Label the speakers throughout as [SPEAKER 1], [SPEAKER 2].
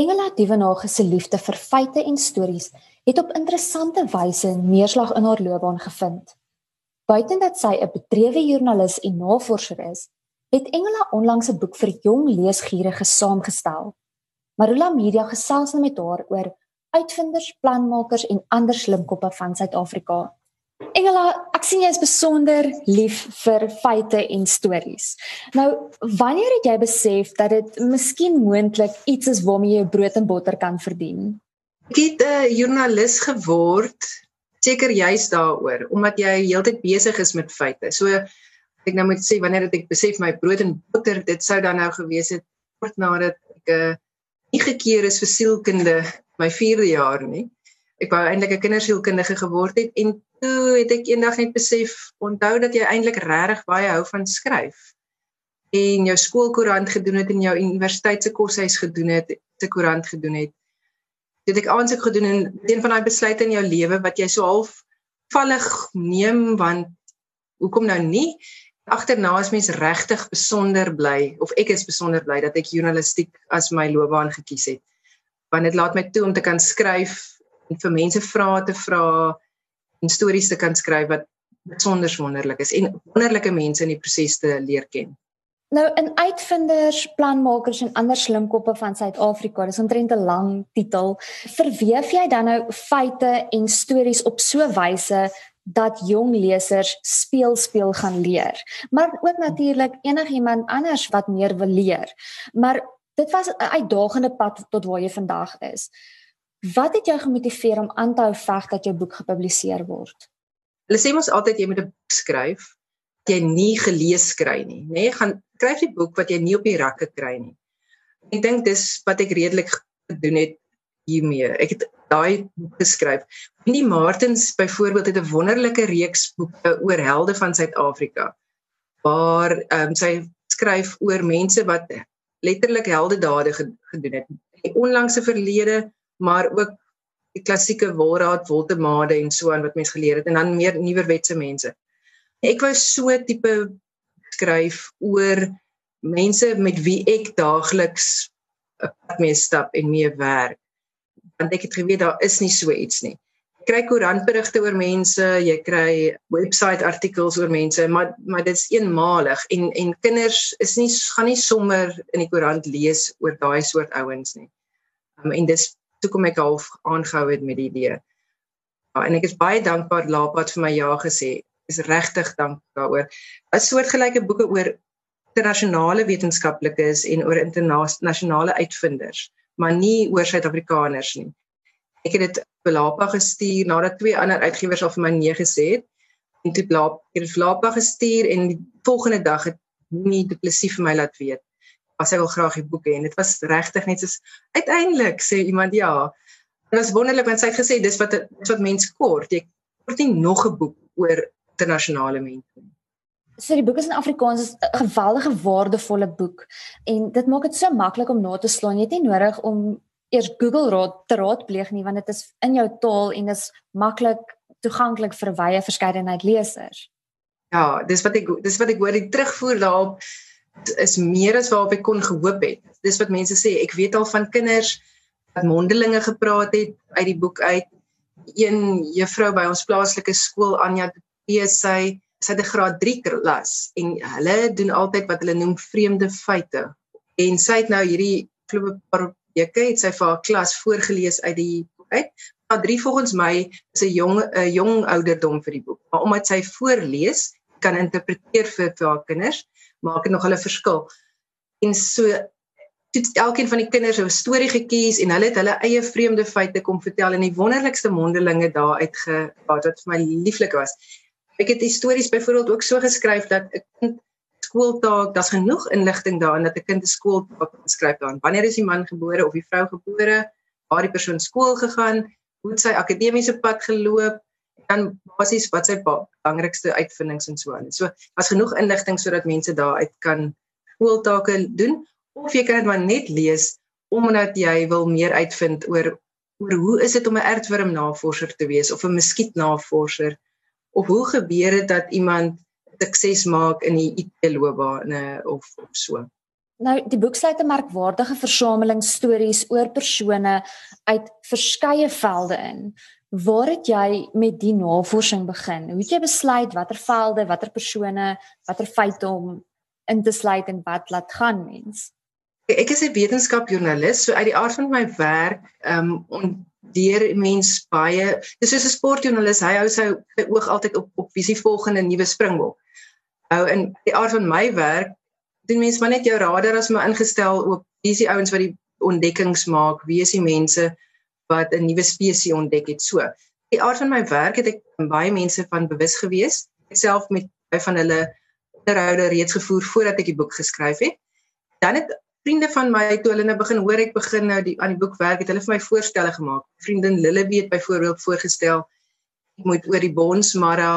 [SPEAKER 1] Engela Dievenage se liefde vir feite en stories het op interessante wyse neerslag in haar loopbaan gevind. Buiten dat sy 'n bedrewe joernalis en navorser is, het Engela onlangs 'n boek vir jong leesgierige saamgestel. Marula Media gesels nou met haar oor uitvinders, planmakers en ander slimkoppe van Suid-Afrika Engela, ek sien jy is besonder lief vir feite en stories. Nou, wanneer het jy besef dat dit miskien moontlik iets is waarmee jy brood en botter kan verdien?
[SPEAKER 2] Ek het 'n joernalis geword seker juist daaroor omdat jy heeltyd besig is met feite. So ek nou moet sê wanneer ek besef my brood en botter, dit sou dan nou gewees het kort nadat ek 'n uh, nie gekeer is vir sielkunde my 4de jaar nie. Ek wou eintlik 'n kindersielkundige geword het en toe het ek eendag net besef onthou dat jy eintlik regtig baie hou van skryf en jou skoolkoerant gedoen het en jou universiteit se koshuis gedoen het te koerant gedoen het. Het ek aansoek gedoen en een van daai besluite in jou lewe wat jy so half vallig neem want hoekom nou nie? Agterna is mens regtig besonder bly of ek is besonder bly dat ek journalistiek as my loopbaan gekies het. Want dit laat my toe om te kan skryf en vir mense vrae te vra en stories te kan skryf wat besonder wonderlik is en wonderlike mense in die proses te leer ken.
[SPEAKER 1] Nou in uitvinders, planmakers en ander slimkoppe van Suid-Afrika, dis omtrent 'n lang titel. Verweef jy dan nou feite en stories op so 'n wyse dat jong lesers speel speel gaan leer, maar ook natuurlik enigiemand anders wat meer wil leer. Maar dit was 'n uitdagende pad tot waar jy vandag is. Wat het jou gemotiveer om aan te hou veg dat jou boek gepubliseer word?
[SPEAKER 2] Hulle sê mos altyd jy moet 'n boek skryf wat jy nie gelees kry nie, nê? Nee, gaan skryf die boek wat jy nie op die rakke kry nie. Ek dink dis wat ek redelik gedoen het hiermee. Ek het daai boek geskryf. Wendy Martins byvoorbeeld het 'n wonderlike reeks boeke oor helde van Suid-Afrika waar ehm um, sy skryf oor mense wat letterlik heldedade gedoen het. Die onlangse verlede maar ook die klassieke Wolraad, Woltemade en so aan wat mens geleer het en dan meer nuwerwetse mense. Ek wou so tipe skryf oor mense met wie ek daagliks 'n pad mee stap en mee werk. Want ek het geweet daar is nie so iets nie. Jy kry koerantberigte oor mense, jy kry webwerf artikels oor mense, maar maar dit is eenmalig en en kinders is nie gaan nie sommer in die koerant lees oor daai soort ouens nie. Um, en dis toe kom ek half aangehou het met die idee. Ja, en ek is baie dankbaar Lapat vir my ja gesê. Is regtig dankbaar daaroor. 'n Soortgelyke boeke oor internasionale wetenskaplikes en oor internasionale uitvinders, maar nie oor Suid-Afrikaners nie. Ek het dit vir Lapa gestuur nadat twee ander uitgewers al vir my nee gesê het. En toe Lapa het dit vir Lapa gestuur en die volgende dag het nie die plesier vir my laat weet as hy wil graag die boek hê en dit was regtig net soos uiteindelik sê iemand ja. Dit was wonderlik want sy het gesê dis wat dis wat mense kort. Jy kort nie nog 'n boek oor internasionale mense nie.
[SPEAKER 1] So die boek is in Afrikaans is 'n geweldige waardevolle boek en dit maak dit so maklik om na te slaan. Jy het nie nodig om eers Google raad te raadpleeg nie want dit is in jou taal en is maklik toeganklik vir wye verskeidenheid lesers.
[SPEAKER 2] Ja, dis wat ek dis wat ek hoor die terugvoer daarop is meer as waarop ek kon gehoop het. Dis wat mense sê, ek weet al van kinders wat mondelinge gepraat het uit die boek uit. Een juffrou by ons plaaslike skool Anja P sy sy het 'n graad 3 klas en hulle doen altyd wat hulle noem vreemde feite. En sy het nou hierdie klop paar weke het sy vir haar klas voorgeles uit die uit. Graad 3 volgens my is 'n jong 'n jong ouderdom vir die boek. Maar omdat sy voorlees kan interpreteer vir haar kinders, maak dit nog hulle verskil. En so het elkeen van die kinders 'n storie gekies en hulle het hulle eie vreemde feite kom vertel en die wonderlikste mondelinge daar uitgepaat wat vir my lieflik was. Ek het stories byvoorbeeld ook so geskryf dat 'n kind skooltaak, daar's genoeg inligting daarin dat 'n kind 'n skooltaak skryf daarin. Wanneer is die man gebore of die vrou gebore? Waar die persoon skool gegaan? Hoe het sy akademiese pad geloop? Dan basies wat sy belangrikste uitvindings en so aan. So as genoeg inligting sodat mense daaruit kan skooltake doen of jy kan dit maar net lees omdat jy wil meer uitvind oor oor hoe is dit om 'n aardwurm navorser te wees of 'n muskiet navorser of hoe gebeur dit dat iemand sukses maak in die IT loopbaan of of so.
[SPEAKER 1] Nou, die boek sluit 'n merkwaardige versameling stories oor persone uit verskeie velde in. Waar het jy met die navorsing begin? Hoe het jy besluit watter velde, watter persone, watter feite om in te sluit en wat laat gaan mens?
[SPEAKER 2] Ek is 'n wetenskapjoernalis, so uit die aard van my werk, ehm um, deur mens baie dis soos 'n sportjoernalis, hy hou sy, sy oog altyd op op wie se volgende nuwe springbok. Nou in die aard van my werk, doen mens maar net jou radar as my ingestel op wie se ouens wat die ontdekkings maak, wie is die mense wat 'n nuwe spesies ontdek het. So, die aard van my werk het ek baie mense van bewus gewees. Ek self met baie van hulle onderhoude reeds gevoer voordat ek die boek geskryf het. Dan het vriende van my toe hulle nou begin hoor ek begin nou die aan die boek werk het hulle vir my voorstelle gemaak. Vriendin Lillebi het byvoorbeeld voorgestel ek moet oor die Bonsmara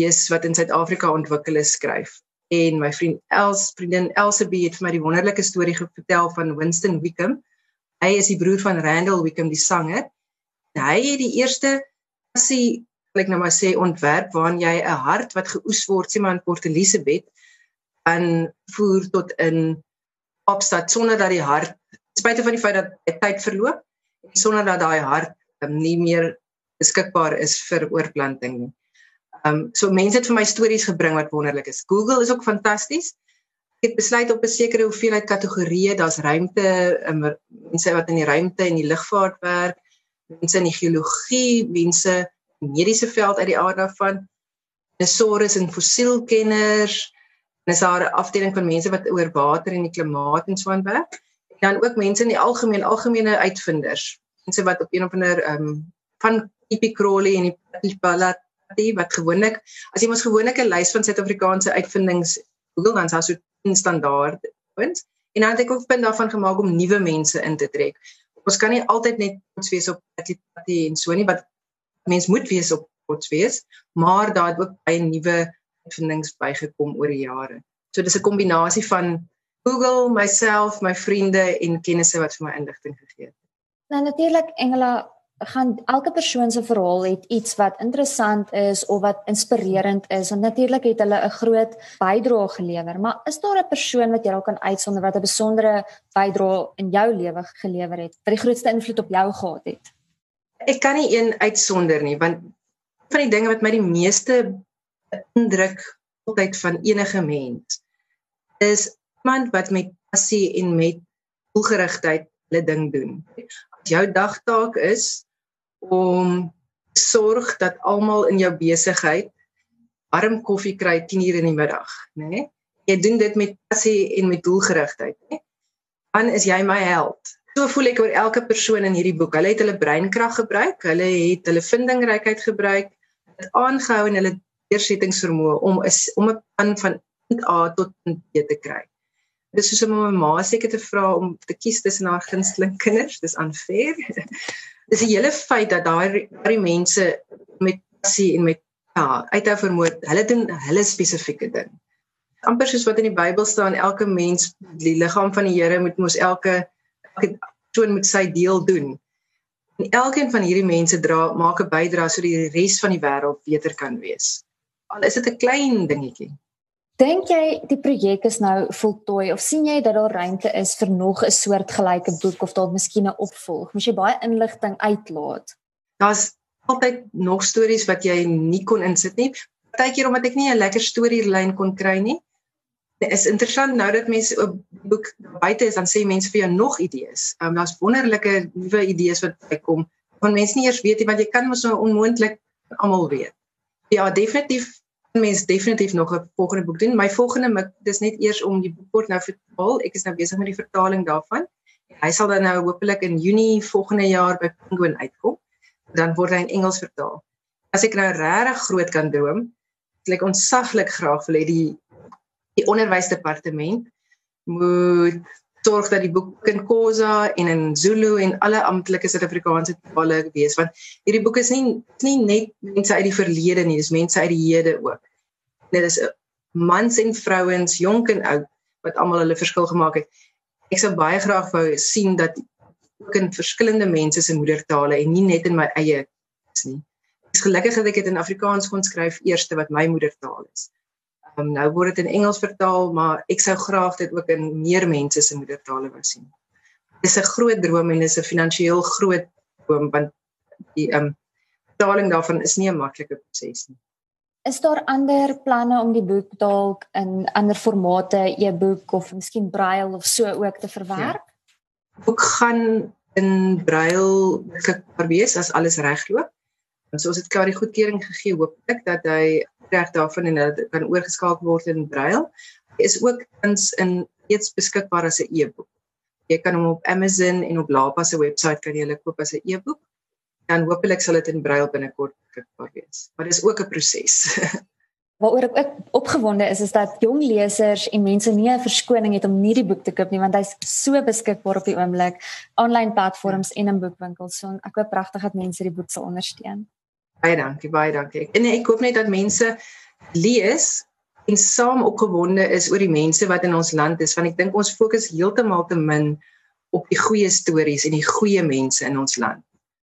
[SPEAKER 2] lees wat in Suid-Afrika ontwikkel is skryf. En my vriend Els, vriendin Elsabie het vir my die wonderlike storie vertel van Winston Wickham. Hy is die broer van Randall Wickham die sanger. En hy het die eerste passie ek nou maar sê ontwerp waarin jy 'n hart wat geoes word sê maar in Port Elizabeth aan voer tot in opstad sonder dat die hart spite van die feit dat die tyd verloop en sonder dat daai hart um, nie meer beskikbaar is vir oorplanting nie. Ehm um, so mense het vir my stories gebring wat wonderlik is. Google is ook fantasties. Ek besluit op 'n sekere hoeveelheid kategorieë, daar's ruimte, um, mense wat in die ruimte en die lugvaart werk, mense in die geologie, mense mediese veld uit die aard daarvan, dinosaurus en fossielkenners, En is daar 'n afdeling van mense wat oor water en die klimaat en so aan werk. En dan ook mense in die algemeen, algemene uitvinders. Mense wat op een of ander ehm um, van Epie Crowley en die Palati wat gewoonlik as jy mos gewoonlik 'n lys van Suid-Afrikaanse uitvindings Google dan sou so standaard punt. En dan het ek ook punt daarvan gemaak om nuwe mense in te trek. Ons kan nie altyd net ons wees op Palati en so nie, wat mens moet wees op ons wees, maar daar het ook baie nuwe uitvindings bygekom oor die jare. So dis 'n kombinasie van Google, myself, my vriende en kennisse wat vir my inligting gegee het.
[SPEAKER 1] Nou natuurlik Engela gaan elke persoon se verhaal het iets wat interessant is of wat inspirerend is en natuurlik het hulle 'n groot bydrae gelewer maar is daar 'n persoon wat jy dalk kan uitsonder wat 'n besondere bydrae in jou lewe gelewer het wat die grootste invloed op jou gehad het
[SPEAKER 2] ek kan nie een uitsonder nie want van die dinge wat my die meeste indruk altyd van enige mens is iemand wat met passie en met doelgerigtheid hulle ding doen. Jou dagtaak is om sorg dat almal in jou besigheid warm koffie kry 10:00 in die middag, né? Nee? Jy doen dit met passie en met doelgerigtheid, né? Nee? Dan is jy my held. So voel ek oor elke persoon in hierdie boek. Hulle het hulle breinkrag gebruik, hulle het hulle vindingrykheid gebruik, het aangehou en hulle deursettingsvermoë om is om 'n plan van punt A tot punt B te kry. Dit is soos om my ma seker te vra om te kies tussen haar gunsteling kinders, dis unfair. Dis 'n hele feit dat daai daai mense met passie en met ja, uithou vermoë, hulle doen hulle spesifieke ding. amper soos wat in die Bybel staan, elke mens, die liggaam van die Here moet mos elke elke persoon moet sy deel doen. En elkeen van hierdie mense dra maak 'n bydrae sodat die res van die wêreld beter kan wees al is dit 'n klein dingetjie.
[SPEAKER 1] Dink jy die projek is nou voltooi of sien jy dat daar ruimte is vir nog 'n soortgelyke boek of dalk miskien 'n opvolg? Moet jy baie inligting uitlaat?
[SPEAKER 2] Daar's altyd nog stories wat jy nie kon insit nie. Partykeer omdat ek nie 'n lekker storielyn kon kry nie. Dit is interessant nou dat mense 'n boek buite is dan sê mense vir jou nog idees. Ehm um, daar's wonderlike nuwe idees wat bykom. Van mense nie eers weet nie want jy kan mos so onmoontlik almal weet. Ja, definitief mens definitief nog 'n volgende boek doen. My volgende mik dis net eers om die boek word nou vertaal. Ek is nou besig met die vertaling daarvan. Hy sal dan nou hopelik in Junie volgende jaar by Penguin uitkom. Dan word hy in Engels vertaal. As ek nou regtig groot kan droom, ek ontsaglik graag wil hê die die onderwysdepartement moet sorg dat die boek in Khoza en in Zulu en alle amptelike Suid-Afrikaanse tale wees want hierdie boek is nie nie net mense uit die verlede nie, dis mense uit die hede ook. Dit is mans en vrouens, jonk en oud wat almal hulle verskil gemaak het. Ek sou baie graag wou sien dat ook in verskillende mense se moedertale en nie net in my eie is nie. Ek is gelukkig dat ek dit in Afrikaans kon skryf eerste wat my moedertaal is. Um, nou word dit in Engels vertaal, maar ek sou graag dit ook in meer mense se moedertale wou sien. Dit is 'n groot droom en dit is 'n finansiëel groot droom want die ehm um, vertaling daarvan is nie 'n maklike proses nie.
[SPEAKER 1] Is daar ander planne om die boek dalk in ander formate, e-boek of miskien braille of so ook te verwerk?
[SPEAKER 2] Ja. Boek gaan in braille beskikbaar wees as alles regloop. En so as dit klaar die goedkeuring gegee, hoop ek dat hy reg daarvan en dat kan oorgeskakel word in braille. Hy is ook tans in eers beskikbaar as 'n e-boek. Jy kan hom op Amazon en op Lapa se webwerf kan jy hulle koop as 'n e-boek dan hopelik sal dit in braille binnekort beskikbaar wees. Maar dis ook 'n proses.
[SPEAKER 1] Waaroor ek ook opgewonde is is dat jong lesers en mense nie 'n verskoning het om nie die boek te koop nie want hy's so beskikbaar op die oomblik aanlyn platforms en in boekwinkels. So ek hoop pragtig dat mense die boek sal ondersteun.
[SPEAKER 2] Baie dankie, baie dankie. En ek hoop net dat mense lees en saam opgewonde is oor die mense wat in ons land is want ek dink ons fokus heeltemal te min op die goeie stories en die goeie mense in ons land